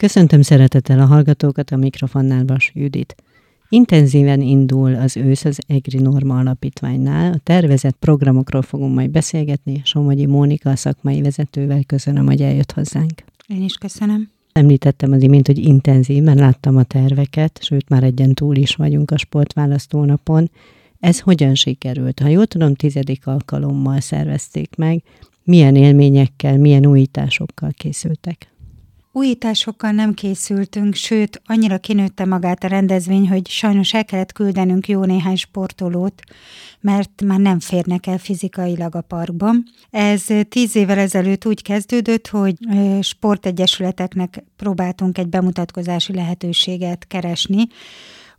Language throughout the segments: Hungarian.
Köszöntöm szeretettel a hallgatókat a mikrofonnál Bas Judit. Intenzíven indul az ősz az EGRI Norma Alapítványnál. A tervezett programokról fogunk majd beszélgetni. Somogyi Mónika, a szakmai vezetővel köszönöm, hogy eljött hozzánk. Én is köszönöm. Említettem az imént, hogy intenzíven láttam a terveket, sőt már egyen túl is vagyunk a sportválasztónapon. Ez hogyan sikerült? Ha jól tudom, tizedik alkalommal szervezték meg. Milyen élményekkel, milyen újításokkal készültek? Újításokkal nem készültünk, sőt, annyira kinőtte magát a rendezvény, hogy sajnos el kellett küldenünk jó néhány sportolót, mert már nem férnek el fizikailag a parkban. Ez tíz évvel ezelőtt úgy kezdődött, hogy sportegyesületeknek próbáltunk egy bemutatkozási lehetőséget keresni,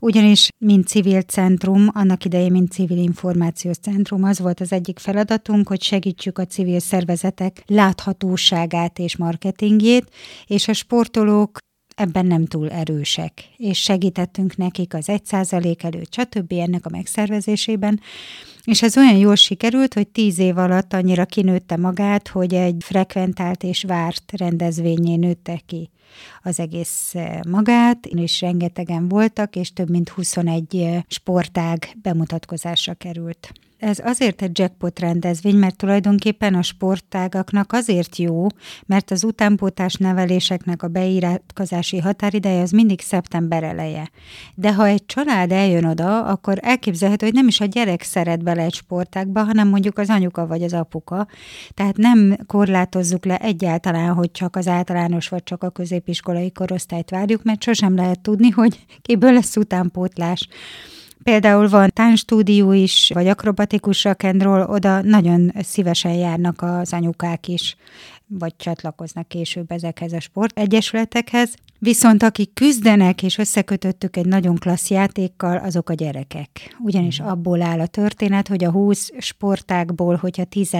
ugyanis mint civil centrum, annak idején mint civil információs centrum, az volt az egyik feladatunk, hogy segítsük a civil szervezetek láthatóságát és marketingjét, és a sportolók ebben nem túl erősek, és segítettünk nekik az egy százalék előtt, stb. ennek a megszervezésében, és ez olyan jól sikerült, hogy tíz év alatt annyira kinőtte magát, hogy egy frekventált és várt rendezvényé nőtte ki az egész eh, magát, és rengetegen voltak, és több mint 21 eh, sportág bemutatkozásra került. Ez azért egy jackpot rendezvény, mert tulajdonképpen a sportágaknak azért jó, mert az utánpótás neveléseknek a beiratkozási határideje az mindig szeptember eleje. De ha egy család eljön oda, akkor elképzelhető, hogy nem is a gyerek szeret bele egy sportágba, hanem mondjuk az anyuka vagy az apuka. Tehát nem korlátozzuk le egyáltalán, hogy csak az általános vagy csak a középiskolai korosztályt várjuk, mert sosem lehet tudni, hogy kiből lesz utánpótlás. Például van táncstúdió is, vagy akrobatikus rakendról, oda nagyon szívesen járnak az anyukák is, vagy csatlakoznak később ezekhez a sportegyesületekhez. Viszont akik küzdenek, és összekötöttük egy nagyon klassz játékkal, azok a gyerekek. Ugyanis mhm. abból áll a történet, hogy a 20 sportákból, hogyha 10,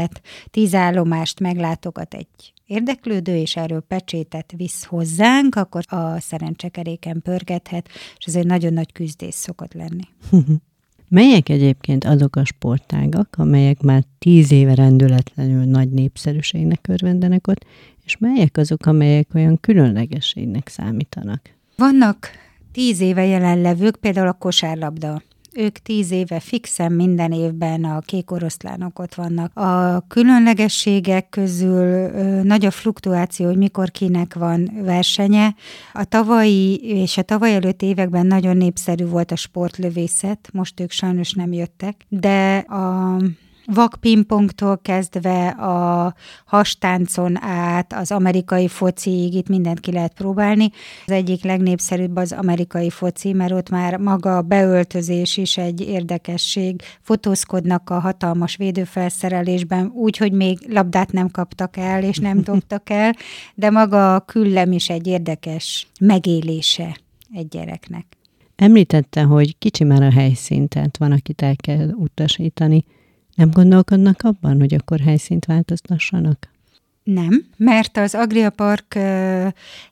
10 állomást meglátogat egy érdeklődő, és erről pecsétet visz hozzánk, akkor a szerencsekeréken pörgethet, és ez egy nagyon nagy küzdés szokott lenni. Melyek egyébként azok a sportágak, amelyek már tíz éve rendületlenül nagy népszerűségnek örvendenek ott, és melyek azok, amelyek olyan különlegességnek számítanak? Vannak tíz éve jelenlevők, például a kosárlabda ők tíz éve fixen minden évben a kék oroszlánok ott vannak. A különlegességek közül ö, nagy a fluktuáció, hogy mikor kinek van versenye. A tavalyi és a tavaly előtt években nagyon népszerű volt a sportlövészet, most ők sajnos nem jöttek, de a vakpingpongtól kezdve a hastáncon át, az amerikai fociig, itt mindent ki lehet próbálni. Az egyik legnépszerűbb az amerikai foci, mert ott már maga a beöltözés is egy érdekesség. Fotózkodnak a hatalmas védőfelszerelésben, úgy, hogy még labdát nem kaptak el, és nem dobtak el, de maga a küllem is egy érdekes megélése egy gyereknek. Említette, hogy kicsi már a helyszín, tehát van, akit el kell utasítani. Nem gondolkodnak abban, hogy akkor helyszínt változtassanak? Nem, mert az Agria Park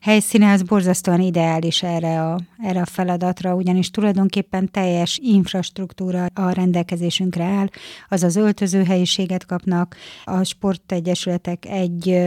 helyszíne az borzasztóan ideális erre a, erre a feladatra, ugyanis tulajdonképpen teljes infrastruktúra a rendelkezésünkre áll, az az öltözőhelyiséget kapnak, a sportegyesületek egy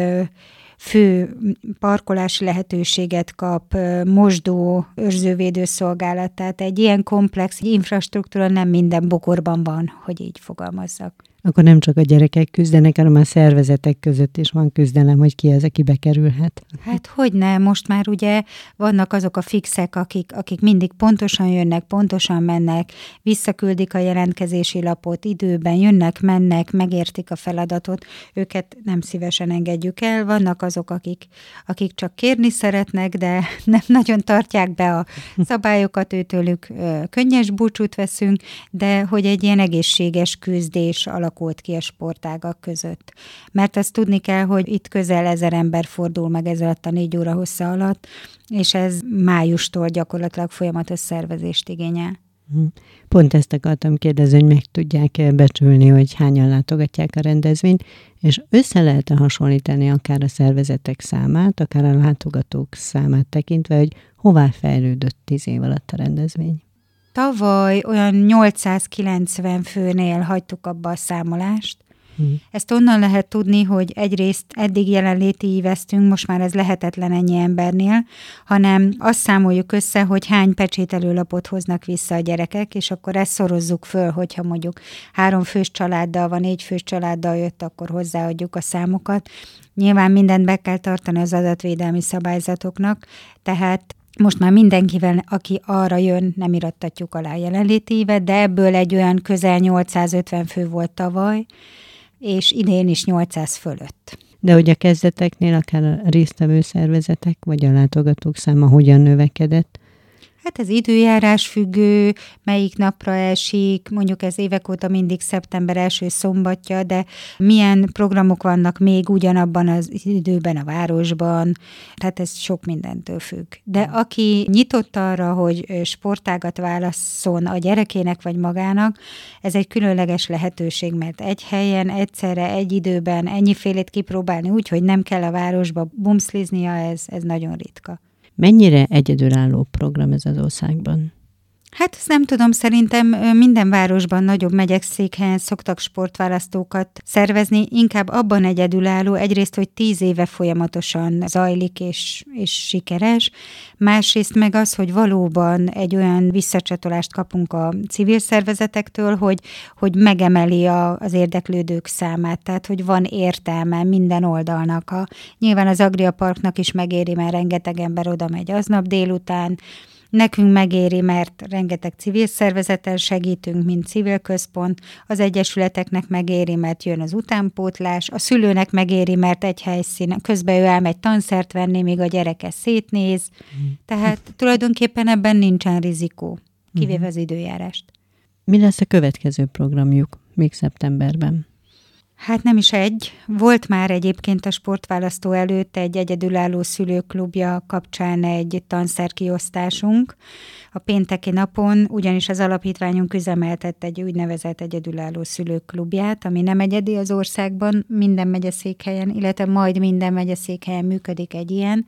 fő parkolási lehetőséget kap, mosdó, őrzővédőszolgálat, tehát egy ilyen komplex infrastruktúra nem minden bokorban van, hogy így fogalmazzak akkor nem csak a gyerekek küzdenek, hanem a szervezetek között is van küzdelem, hogy ki az, aki bekerülhet. Hát hogy ne, most már ugye vannak azok a fixek, akik, akik mindig pontosan jönnek, pontosan mennek, visszaküldik a jelentkezési lapot időben, jönnek, mennek, megértik a feladatot, őket nem szívesen engedjük el. Vannak azok, akik, akik csak kérni szeretnek, de nem nagyon tartják be a szabályokat, őtőlük könnyes búcsút veszünk, de hogy egy ilyen egészséges küzdés alakul alakult ki a sportágak között. Mert azt tudni kell, hogy itt közel ezer ember fordul meg ez alatt a négy óra hossza alatt, és ez májustól gyakorlatilag folyamatos szervezést igényel. Hm. Pont ezt akartam kérdezni, hogy meg tudják-e becsülni, hogy hányan látogatják a rendezvényt, és össze lehet-e hasonlítani akár a szervezetek számát, akár a látogatók számát tekintve, hogy hová fejlődött tíz év alatt a rendezvény? Tavaly olyan 890 főnél hagytuk abba a számolást, Hmm. Ezt onnan lehet tudni, hogy egyrészt eddig jelenléti ívesztünk, most már ez lehetetlen ennyi embernél, hanem azt számoljuk össze, hogy hány pecsételőlapot hoznak vissza a gyerekek, és akkor ezt szorozzuk föl, hogyha mondjuk három fős családdal van, négy fős családdal jött, akkor hozzáadjuk a számokat. Nyilván mindent be kell tartani az adatvédelmi szabályzatoknak, tehát most már mindenkivel, aki arra jön, nem irattatjuk alá jelenléti évet, de ebből egy olyan közel 850 fő volt tavaly, és idén is 800 fölött. De hogy a kezdeteknél akár a résztvevő szervezetek vagy a látogatók száma hogyan növekedett? Hát ez időjárás függő, melyik napra esik, mondjuk ez évek óta mindig szeptember első szombatja, de milyen programok vannak még ugyanabban az időben a városban, tehát ez sok mindentől függ. De aki nyitott arra, hogy sportágat válasszon a gyerekének vagy magának, ez egy különleges lehetőség, mert egy helyen, egyszerre, egy időben ennyifélét kipróbálni úgy, hogy nem kell a városba bumszliznia, ez, ez nagyon ritka. Mennyire egyedülálló program ez az országban? Hát ezt nem tudom, szerintem minden városban, nagyobb megyek székhelyen szoktak sportválasztókat szervezni, inkább abban egyedülálló, egyrészt, hogy tíz éve folyamatosan zajlik és, és sikeres, másrészt meg az, hogy valóban egy olyan visszacsatolást kapunk a civil szervezetektől, hogy, hogy megemeli a, az érdeklődők számát, tehát hogy van értelme minden oldalnak. A, nyilván az Agria Parknak is megéri, mert rengeteg ember oda megy aznap délután, Nekünk megéri, mert rengeteg civil szervezeten segítünk, mint civil központ, az egyesületeknek megéri, mert jön az utánpótlás, a szülőnek megéri, mert egy helyszínen, közben ő elmegy tanszert venni, míg a gyereke szétnéz. Mm. Tehát tulajdonképpen ebben nincsen rizikó, kivéve mm. az időjárást. Mi lesz a következő programjuk még szeptemberben? Hát nem is egy. Volt már egyébként a sportválasztó előtt egy egyedülálló szülőklubja kapcsán egy tanszerkiosztásunk. A pénteki napon ugyanis az alapítványunk üzemeltett egy úgynevezett egyedülálló szülőklubját, ami nem egyedi az országban, minden megyeszékhelyen, illetve majd minden megyeszékhelyen működik egy ilyen.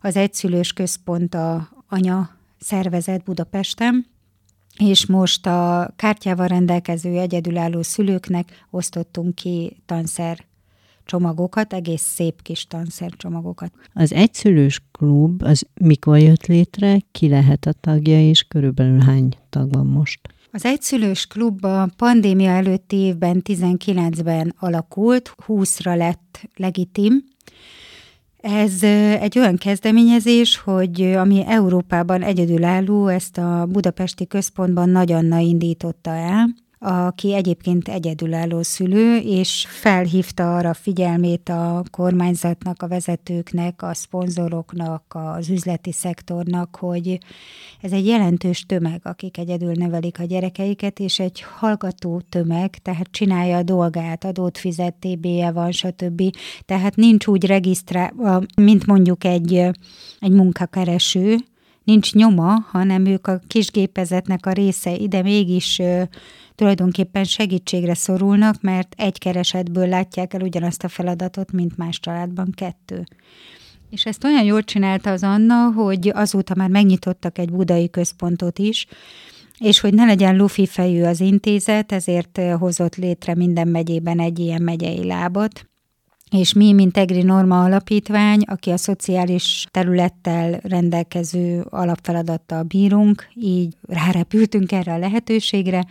Az egyszülős központ a anya szervezet Budapesten, és most a kártyával rendelkező egyedülálló szülőknek osztottunk ki tanszer csomagokat, egész szép kis csomagokat. Az egyszülős klub az mikor jött létre, ki lehet a tagja, és körülbelül hány tag van most? Az egyszülős klub a pandémia előtti évben, 19-ben alakult, 20-ra lett legitim, ez egy olyan kezdeményezés, hogy ami Európában egyedülálló, ezt a budapesti központban Nagy Anna indította el, aki egyébként egyedülálló szülő, és felhívta arra figyelmét a kormányzatnak, a vezetőknek, a szponzoroknak, az üzleti szektornak, hogy ez egy jelentős tömeg, akik egyedül nevelik a gyerekeiket, és egy hallgató tömeg, tehát csinálja a dolgát, adót fizet, TB-je van, stb. Tehát nincs úgy regisztrálva, mint mondjuk egy, egy munkakereső, nincs nyoma, hanem ők a kisgépezetnek a része ide mégis tulajdonképpen segítségre szorulnak, mert egy keresetből látják el ugyanazt a feladatot, mint más családban kettő. És ezt olyan jól csinálta az Anna, hogy azóta már megnyitottak egy budai központot is, és hogy ne legyen lufi fejű az intézet, ezért hozott létre minden megyében egy ilyen megyei lábat, és mi, mint Egri Norma Alapítvány, aki a szociális területtel rendelkező alapfeladattal bírunk, így rárepültünk erre a lehetőségre,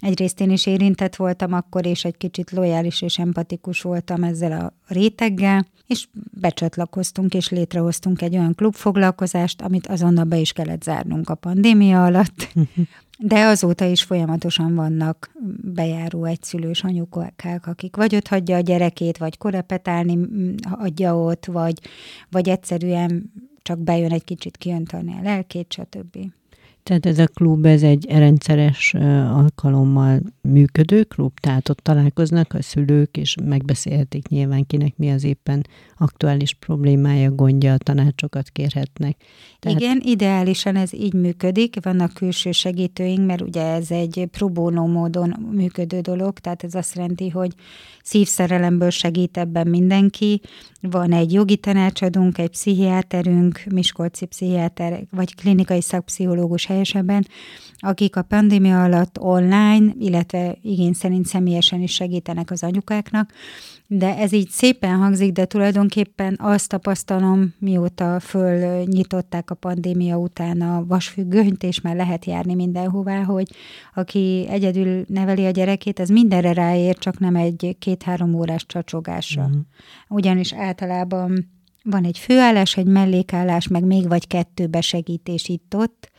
Egyrészt én is érintett voltam akkor, és egy kicsit lojális és empatikus voltam ezzel a réteggel, és becsatlakoztunk, és létrehoztunk egy olyan klubfoglalkozást, amit azonnal be is kellett zárnunk a pandémia alatt, de azóta is folyamatosan vannak bejáró egyszülős anyukák, akik vagy ott hagyja a gyerekét, vagy korepetálni adja ott, vagy, vagy egyszerűen csak bejön egy kicsit kiöntani a lelkét, stb. Tehát ez a klub, ez egy rendszeres alkalommal működő klub, tehát ott találkoznak a szülők, és megbeszélhetik nyilván kinek mi az éppen aktuális problémája, gondja, tanácsokat kérhetnek. Tehát... Igen, ideálisan ez így működik, vannak külső segítőink, mert ugye ez egy próbónó módon működő dolog, tehát ez azt jelenti, hogy szívszerelemből segít ebben mindenki, van egy jogi tanácsadónk, egy pszichiáterünk, Miskolci pszichiáter, vagy klinikai szakpszichológus legteljesebben, akik a pandémia alatt online, illetve igény szerint személyesen is segítenek az anyukáknak, de ez így szépen hangzik, de tulajdonképpen azt tapasztalom, mióta fölnyitották a pandémia után a vasfüggönyt, és már lehet járni mindenhová, hogy aki egyedül neveli a gyerekét, az mindenre ráér, csak nem egy két-három órás csacsogásra. Uh-huh. Ugyanis általában van egy főállás, egy mellékállás, meg még vagy kettő besegítés itt-ott,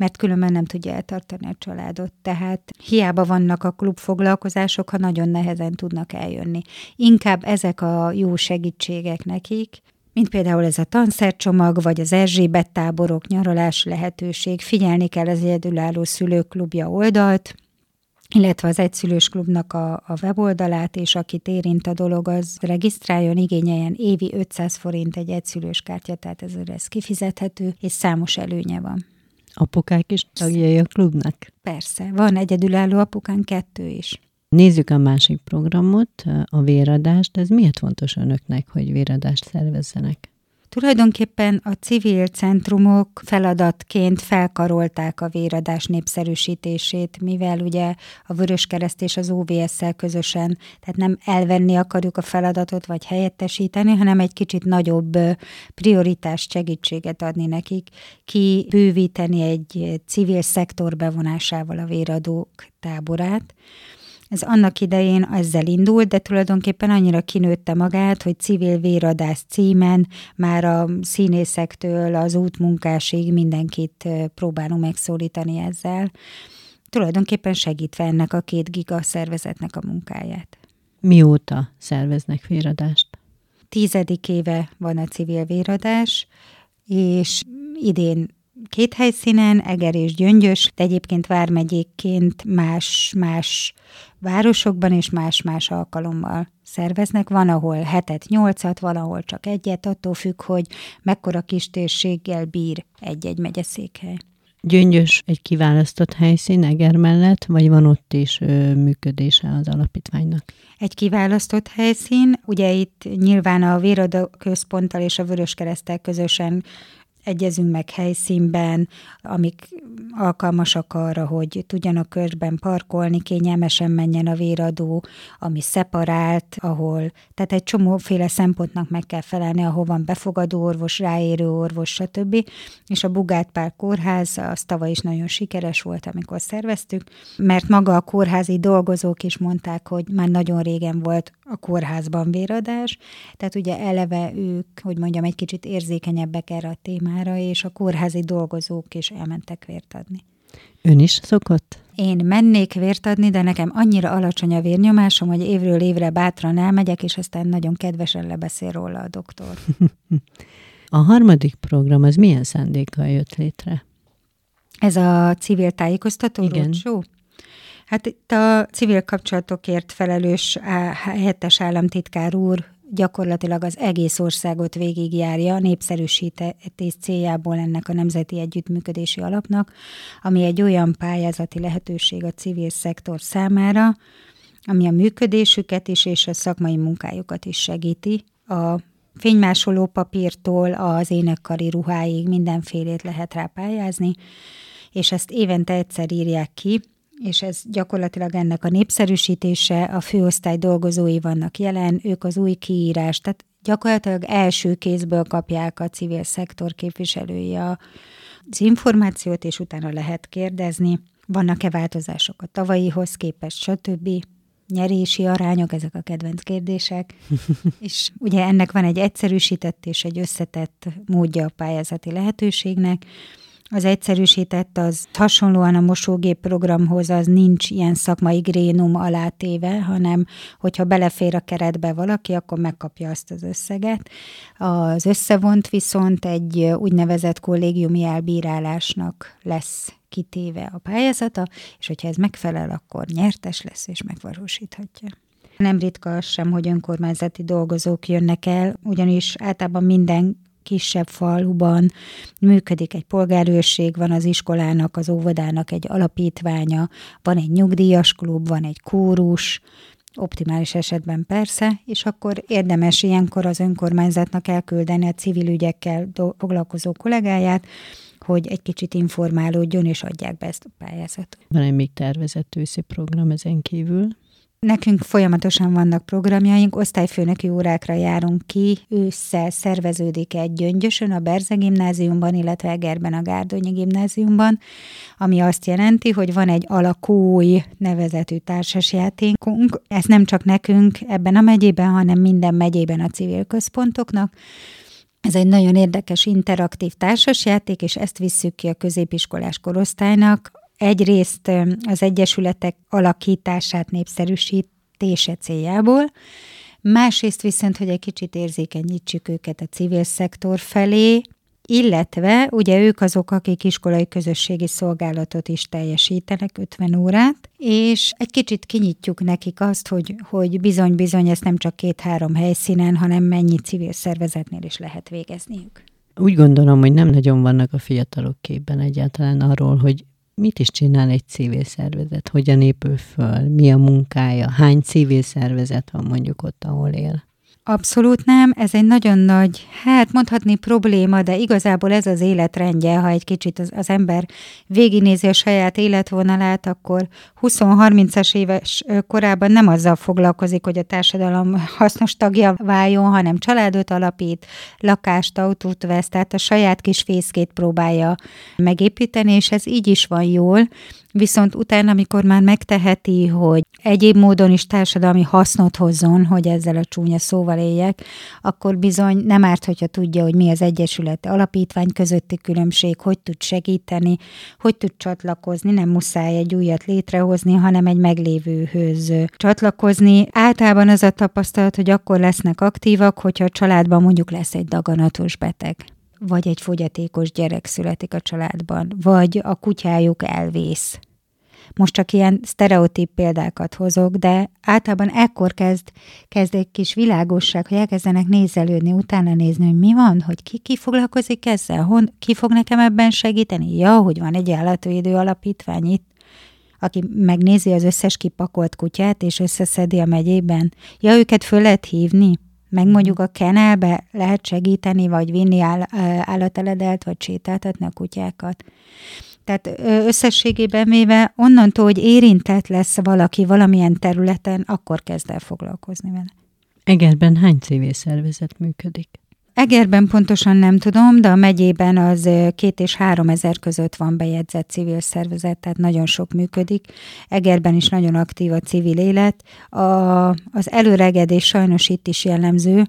mert különben nem tudja eltartani a családot. Tehát hiába vannak a klubfoglalkozások, ha nagyon nehezen tudnak eljönni. Inkább ezek a jó segítségek nekik, mint például ez a tanszercsomag, vagy az Erzsébet táborok, nyaralás lehetőség. Figyelni kell az egyedülálló szülőklubja oldalt, illetve az egyszülős klubnak a, a weboldalát, és akit érint a dolog, az regisztráljon, igényeljen évi 500 forint egy egyszülős kártya, tehát ez, ez kifizethető, és számos előnye van. Apukák is tagjai a klubnak? Persze, van egyedülálló apukán kettő is. Nézzük a másik programot, a véradást. Ez miért fontos önöknek, hogy véradást szervezzenek? Tulajdonképpen a civil centrumok feladatként felkarolták a véradás népszerűsítését, mivel ugye a Vöröskereszt és az OVS-szel közösen, tehát nem elvenni akarjuk a feladatot, vagy helyettesíteni, hanem egy kicsit nagyobb prioritást, segítséget adni nekik, ki bővíteni egy civil szektor bevonásával a véradók táborát. Ez annak idején ezzel indult, de tulajdonképpen annyira kinőtte magát, hogy civil véradás címen már a színészektől az útmunkásig mindenkit próbálunk megszólítani ezzel. Tulajdonképpen segítve ennek a két giga szervezetnek a munkáját. Mióta szerveznek véradást? Tizedik éve van a civil véradás, és idén két helyszínen, Eger és Gyöngyös, de egyébként vármegyékként más-más városokban és más-más alkalommal szerveznek. Van, ahol hetet, nyolcat, van, ahol csak egyet, attól függ, hogy mekkora kis térséggel bír egy-egy megyeszékhely. Gyöngyös egy kiválasztott helyszín Eger mellett, vagy van ott is ö, működése az alapítványnak? Egy kiválasztott helyszín, ugye itt nyilván a Véroda Központtal és a Vöröskeresztel közösen egyezünk meg helyszínben, amik alkalmasak arra, hogy tudjanak körben parkolni, kényelmesen menjen a véradó, ami szeparált, ahol, tehát egy csomóféle szempontnak meg kell felelni, ahol van befogadó orvos, ráérő orvos, stb. És a Bugát Pál kórház, az tavaly is nagyon sikeres volt, amikor szerveztük, mert maga a kórházi dolgozók is mondták, hogy már nagyon régen volt a kórházban véradás, tehát ugye eleve ők, hogy mondjam, egy kicsit érzékenyebbek erre a témára, és a kórházi dolgozók is elmentek vért adni. Ön is szokott? Én mennék vért adni, de nekem annyira alacsony a vérnyomásom, hogy évről évre bátran elmegyek, és aztán nagyon kedvesen lebeszél róla a doktor. a harmadik program az milyen szándékkal jött létre? Ez a civil tájékoztató Igen. Show? Hát itt a civil kapcsolatokért felelős helyettes államtitkár úr gyakorlatilag az egész országot végigjárja népszerűsítés céljából ennek a Nemzeti Együttműködési Alapnak, ami egy olyan pályázati lehetőség a civil szektor számára, ami a működésüket is és a szakmai munkájukat is segíti. A fénymásoló papírtól az énekkari ruháig mindenfélét lehet rá pályázni, és ezt évente egyszer írják ki, és ez gyakorlatilag ennek a népszerűsítése, a főosztály dolgozói vannak jelen, ők az új kiírás, tehát gyakorlatilag első kézből kapják a civil szektor képviselői az információt, és utána lehet kérdezni, vannak-e változások a tavalyihoz képest, stb. Nyerési arányok, ezek a kedvenc kérdések. és ugye ennek van egy egyszerűsített és egy összetett módja a pályázati lehetőségnek, az egyszerűsített az hasonlóan a mosógép programhoz az nincs ilyen szakmai grénum alátéve, hanem hogyha belefér a keretbe valaki, akkor megkapja azt az összeget. Az összevont viszont egy úgynevezett kollégiumi elbírálásnak lesz kitéve a pályázata, és hogyha ez megfelel, akkor nyertes lesz és megvalósíthatja. Nem ritka az sem, hogy önkormányzati dolgozók jönnek el, ugyanis általában minden kisebb faluban működik egy polgárőrség, van az iskolának, az óvodának egy alapítványa, van egy nyugdíjas klub, van egy kórus, optimális esetben persze, és akkor érdemes ilyenkor az önkormányzatnak elküldeni a civil ügyekkel foglalkozó kollégáját, hogy egy kicsit informálódjon, és adják be ezt a pályázatot. Van egy még tervezett őszi program ezen kívül? Nekünk folyamatosan vannak programjaink, osztályfőnöki órákra járunk ki, ősszel szerveződik egy gyöngyösön a Berze gimnáziumban, illetve Egerben a Gárdonyi gimnáziumban, ami azt jelenti, hogy van egy alakúj nevezetű társasjátékunk. Ez nem csak nekünk ebben a megyében, hanem minden megyében a civil központoknak. Ez egy nagyon érdekes interaktív társasjáték, és ezt visszük ki a középiskolás korosztálynak egyrészt az egyesületek alakítását népszerűsítése céljából, másrészt viszont, hogy egy kicsit érzékenyítsük őket a civil szektor felé, illetve ugye ők azok, akik iskolai közösségi szolgálatot is teljesítenek 50 órát, és egy kicsit kinyitjuk nekik azt, hogy, hogy bizony-bizony ezt nem csak két-három helyszínen, hanem mennyi civil szervezetnél is lehet végezniük. Úgy gondolom, hogy nem nagyon vannak a fiatalok képben egyáltalán arról, hogy mit is csinál egy civil szervezet, hogyan épül föl, mi a munkája, hány civil szervezet van mondjuk ott, ahol él. Abszolút nem, ez egy nagyon nagy, hát mondhatni probléma, de igazából ez az életrendje, ha egy kicsit az, az ember végignézi a saját életvonalát, akkor 20-30-as éves korában nem azzal foglalkozik, hogy a társadalom hasznos tagja váljon, hanem családot alapít, lakást, autót vesz, tehát a saját kis fészkét próbálja megépíteni, és ez így is van jól, Viszont utána, amikor már megteheti, hogy egyéb módon is társadalmi hasznot hozzon, hogy ezzel a csúnya szóval éljek, akkor bizony nem árt, hogyha tudja, hogy mi az Egyesület alapítvány közötti különbség, hogy tud segíteni, hogy tud csatlakozni, nem muszáj egy újat létrehozni, hanem egy meglévőhöz csatlakozni. Általában az a tapasztalat, hogy akkor lesznek aktívak, hogyha a családban mondjuk lesz egy daganatos beteg vagy egy fogyatékos gyerek születik a családban, vagy a kutyájuk elvész. Most csak ilyen sztereotíp példákat hozok, de általában ekkor kezd, kezd egy kis világosság, hogy elkezdenek nézelődni, utána nézni, hogy mi van, hogy ki, ki foglalkozik ezzel, hon, ki fog nekem ebben segíteni. Ja, hogy van egy állatvédő alapítvány itt, aki megnézi az összes kipakolt kutyát, és összeszedi a megyében. Ja, őket föl lehet hívni meg mhm. mondjuk a kenelbe lehet segíteni, vagy vinni áll, állateledelt, vagy sétáltatni a kutyákat. Tehát összességében véve onnantól, hogy érintett lesz valaki valamilyen területen, akkor kezd el foglalkozni vele. Egerben hány civil szervezet működik? Egerben pontosan nem tudom, de a megyében az két és három ezer között van bejegyzett civil szervezet, tehát nagyon sok működik. Egerben is nagyon aktív a civil élet. A, az előregedés sajnos itt is jellemző,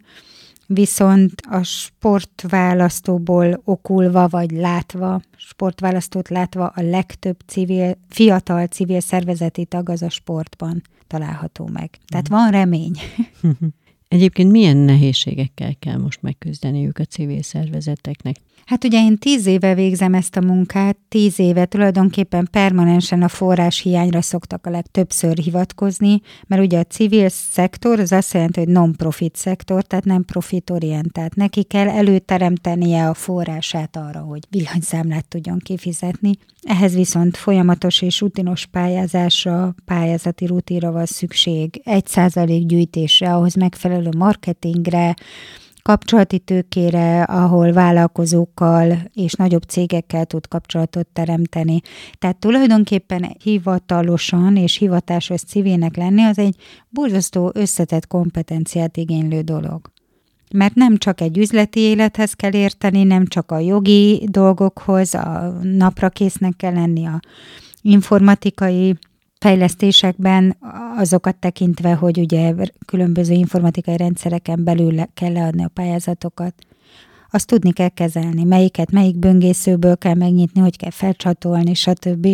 viszont a sportválasztóból okulva vagy látva, sportválasztót látva a legtöbb civil, fiatal civil szervezeti tag az a sportban található meg. Tehát mm. van remény. Egyébként milyen nehézségekkel kell most megküzdeniük a civil szervezeteknek? Hát ugye én tíz éve végzem ezt a munkát, tíz éve tulajdonképpen permanensen a forrás hiányra szoktak a legtöbbször hivatkozni, mert ugye a civil szektor az azt jelenti, hogy non-profit szektor, tehát nem profitorientált. Neki kell előteremtenie a forrását arra, hogy villanyszámlát tudjon kifizetni. Ehhez viszont folyamatos és rutinos pályázásra, pályázati rutinra van szükség, egy százalék gyűjtésre, ahhoz megfelelő marketingre, kapcsolati tőkére, ahol vállalkozókkal és nagyobb cégekkel tud kapcsolatot teremteni. Tehát tulajdonképpen hivatalosan és hivatásos civilnek lenni az egy borzasztó összetett kompetenciát igénylő dolog. Mert nem csak egy üzleti élethez kell érteni, nem csak a jogi dolgokhoz, a napra késznek kell lenni a informatikai fejlesztésekben azokat tekintve, hogy ugye különböző informatikai rendszereken belül kell leadni a pályázatokat, azt tudni kell kezelni, melyiket, melyik böngészőből kell megnyitni, hogy kell felcsatolni, stb.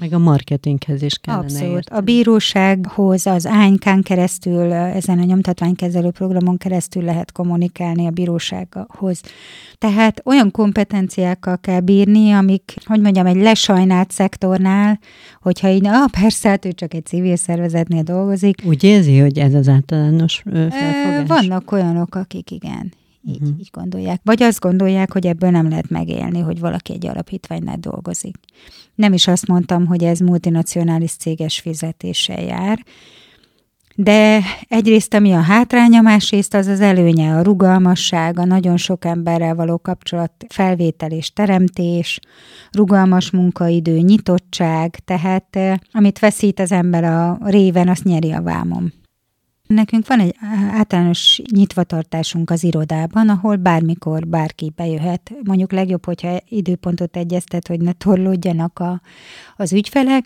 Meg a marketinghez is kellene Abszolút. Érteni. A bírósághoz, az ánykán keresztül, ezen a nyomtatványkezelő programon keresztül lehet kommunikálni a bírósághoz. Tehát olyan kompetenciákkal kell bírni, amik, hogy mondjam, egy lesajnált szektornál, hogyha így, ah, persze, hát ő csak egy civil szervezetnél dolgozik. Úgy érzi, hogy ez az általános felfogás? Vannak olyanok, akik igen, így, uh-huh. így gondolják. Vagy azt gondolják, hogy ebből nem lehet megélni, hogy valaki egy alapítványnál dolgozik. Nem is azt mondtam, hogy ez multinacionális céges fizetéssel jár, de egyrészt ami a hátránya, másrészt az az előnye, a rugalmasság, a nagyon sok emberrel való kapcsolat felvétel és teremtés, rugalmas munkaidő, nyitottság, tehát eh, amit veszít az ember a réven, azt nyeri a vámom. Nekünk van egy általános nyitvatartásunk az irodában, ahol bármikor bárki bejöhet. Mondjuk legjobb, hogyha időpontot egyeztet, hogy ne torlódjanak a, az ügyfelek,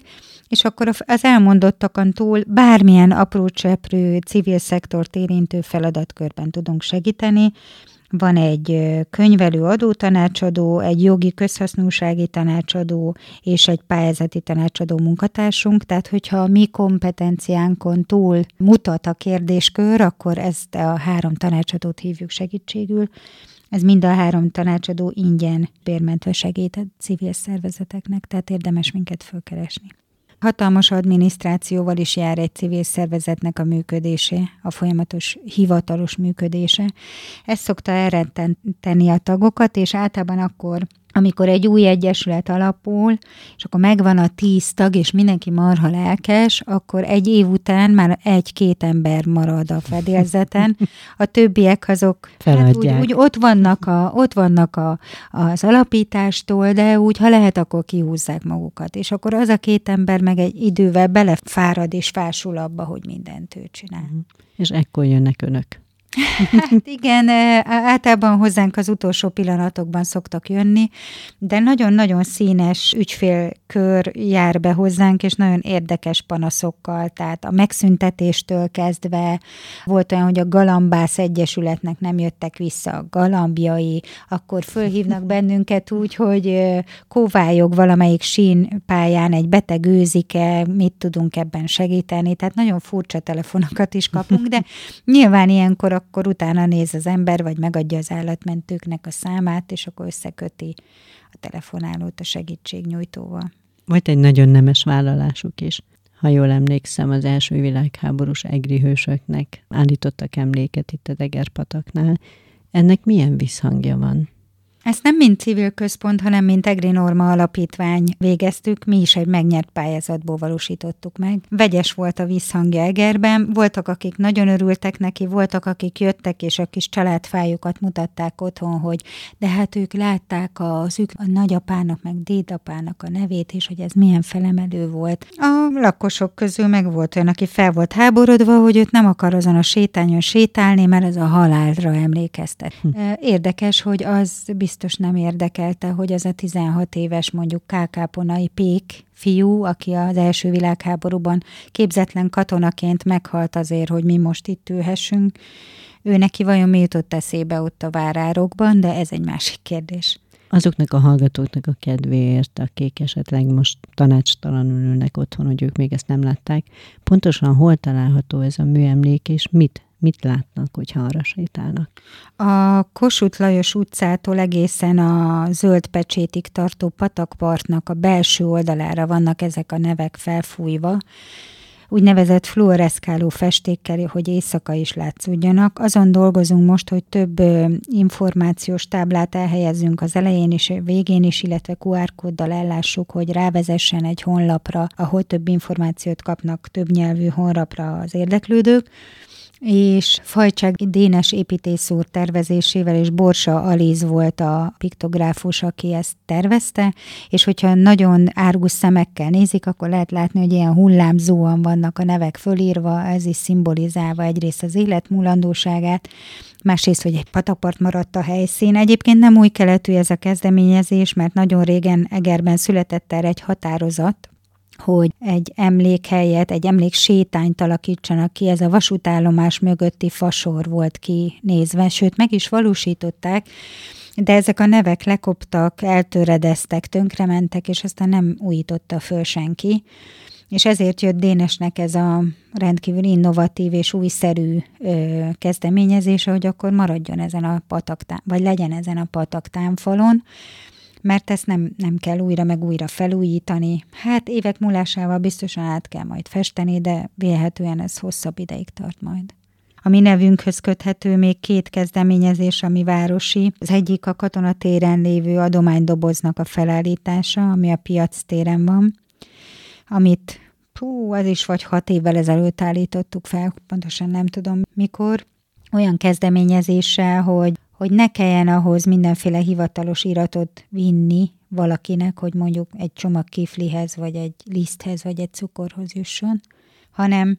és akkor az elmondottakon túl bármilyen apró cseprő civil szektort érintő feladatkörben tudunk segíteni, van egy könyvelő adótanácsadó, egy jogi közhasznúsági tanácsadó és egy pályázati tanácsadó munkatársunk, tehát hogyha a mi kompetenciánkon túl mutat a kérdéskör, akkor ezt a három tanácsadót hívjuk segítségül. Ez mind a három tanácsadó ingyen bérmentve segít a civil szervezeteknek, tehát érdemes minket fölkeresni. Hatalmas adminisztrációval is jár egy civil szervezetnek a működése, a folyamatos hivatalos működése. Ez szokta elrettenteni a tagokat, és általában akkor amikor egy új egyesület alapul, és akkor megvan a tíz tag, és mindenki marha lelkes, akkor egy év után már egy-két ember marad a fedélzeten. A többiek azok hát úgy, úgy, ott vannak, a, ott vannak a, az alapítástól, de úgy, ha lehet, akkor kihúzzák magukat. És akkor az a két ember meg egy idővel belefárad és fásul abba, hogy mindent ő csinál. Mhm. És ekkor jönnek önök. Hát igen, általában hozzánk az utolsó pillanatokban szoktak jönni, de nagyon-nagyon színes ügyfélkör jár be hozzánk, és nagyon érdekes panaszokkal, tehát a megszüntetéstől kezdve volt olyan, hogy a Galambász Egyesületnek nem jöttek vissza a galambjai, akkor fölhívnak bennünket úgy, hogy kóvályog valamelyik sínpályán egy beteg őzike, mit tudunk ebben segíteni, tehát nagyon furcsa telefonokat is kapunk, de nyilván ilyenkor akkor utána néz az ember, vagy megadja az állatmentőknek a számát, és akkor összeköti a telefonálót a segítségnyújtóval. Volt egy nagyon nemes vállalásuk is. Ha jól emlékszem, az első világháborús egri hősöknek állítottak emléket itt a Degerpataknál. Ennek milyen visszhangja van? Ezt nem mint civil központ, hanem mint Egri Norma Alapítvány végeztük, mi is egy megnyert pályázatból valósítottuk meg. Vegyes volt a visszhangja Egerben, voltak, akik nagyon örültek neki, voltak, akik jöttek, és a kis családfájukat mutatták otthon, hogy de hát ők látták az ők a nagyapának, meg dédapának a nevét, és hogy ez milyen felemelő volt. A lakosok közül meg volt olyan, aki fel volt háborodva, hogy őt nem akar azon a sétányon sétálni, mert ez a halálra emlékeztet. Hm. Érdekes, hogy az biztos biztos nem érdekelte, hogy az a 16 éves mondjuk Kákáponai Pék fiú, aki az első világháborúban képzetlen katonaként meghalt azért, hogy mi most itt ülhessünk, ő neki vajon mi jutott eszébe ott a várárokban, de ez egy másik kérdés. Azoknak a hallgatóknak a kedvéért, akik esetleg most tanácstalanul ülnek otthon, hogy ők még ezt nem látták, pontosan hol található ez a műemlék, és mit Mit látnak, hogyha arra sétálnak? A Kossuth Lajos utcától egészen a zöld pecsétig tartó patakpartnak a belső oldalára vannak ezek a nevek felfújva, úgynevezett fluoreszkáló festékkel, hogy éjszaka is látszódjanak. Azon dolgozunk most, hogy több információs táblát elhelyezzünk az elején és végén is, illetve QR kóddal ellássuk, hogy rávezessen egy honlapra, ahol több információt kapnak több nyelvű honlapra az érdeklődők és Fajcsák Dénes építészúr tervezésével, és Borsa Alíz volt a piktográfus, aki ezt tervezte, és hogyha nagyon árgus szemekkel nézik, akkor lehet látni, hogy ilyen hullámzóan vannak a nevek fölírva, ez is szimbolizálva egyrészt az élet múlandóságát, másrészt, hogy egy patakpart maradt a helyszín. Egyébként nem új keletű ez a kezdeményezés, mert nagyon régen Egerben született erre egy határozat, hogy egy emlékhelyet, egy emléksétányt alakítsanak ki, ez a vasútállomás mögötti fasor volt kinézve, sőt meg is valósították, de ezek a nevek lekoptak, eltöredeztek, tönkrementek, és aztán nem újította föl senki. És ezért jött Dénesnek ez a rendkívül innovatív és újszerű ö, kezdeményezése, hogy akkor maradjon ezen a pataktán, vagy legyen ezen a pataktámfalon, mert ezt nem, nem kell újra meg újra felújítani. Hát évek múlásával biztosan át kell majd festeni, de vélhetően ez hosszabb ideig tart majd. A mi nevünkhöz köthető még két kezdeményezés, ami városi. Az egyik a katonatéren lévő adománydoboznak a felállítása, ami a piac téren van, amit hú, az is vagy hat évvel ezelőtt állítottuk fel, pontosan nem tudom mikor, olyan kezdeményezéssel, hogy, hogy ne kelljen ahhoz mindenféle hivatalos iratot vinni valakinek, hogy mondjuk egy csomag kiflihez, vagy egy liszthez, vagy egy cukorhoz jusson, hanem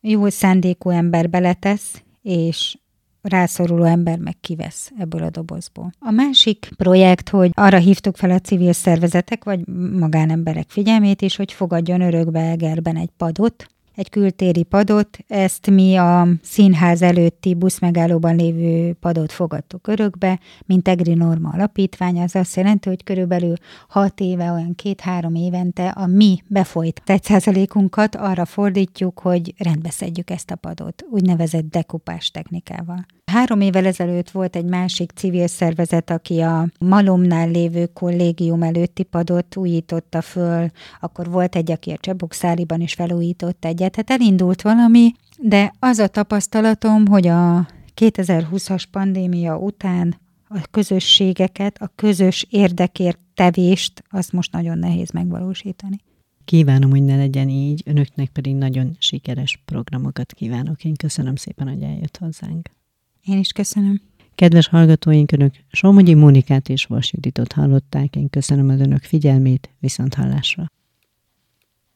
jó szándékú ember beletesz, és rászoruló ember meg kivesz ebből a dobozból. A másik projekt, hogy arra hívtuk fel a civil szervezetek, vagy magánemberek figyelmét is, hogy fogadjon örökbe Egerben egy padot, egy kültéri padot, ezt mi a színház előtti buszmegállóban lévő padot fogadtuk örökbe, mint Egri Norma alapítvány, az azt jelenti, hogy körülbelül hat éve, olyan két-három évente a mi befolyt százalékunkat arra fordítjuk, hogy rendbeszedjük ezt a padot, úgynevezett dekupás technikával. Három évvel ezelőtt volt egy másik civil szervezet, aki a Malomnál lévő kollégium előtti padot újította föl, akkor volt egy, aki a Csebokszáriban is felújított egyet, tehát elindult valami, de az a tapasztalatom, hogy a 2020-as pandémia után a közösségeket, a közös érdekért tevést, azt most nagyon nehéz megvalósítani. Kívánom, hogy ne legyen így, önöknek pedig nagyon sikeres programokat kívánok. Én köszönöm szépen, hogy eljött hozzánk. Én is köszönöm. Kedves hallgatóink, Önök Somogyi Mónikát és Vas Juditot hallották. Én köszönöm az Önök figyelmét, viszont hallásra.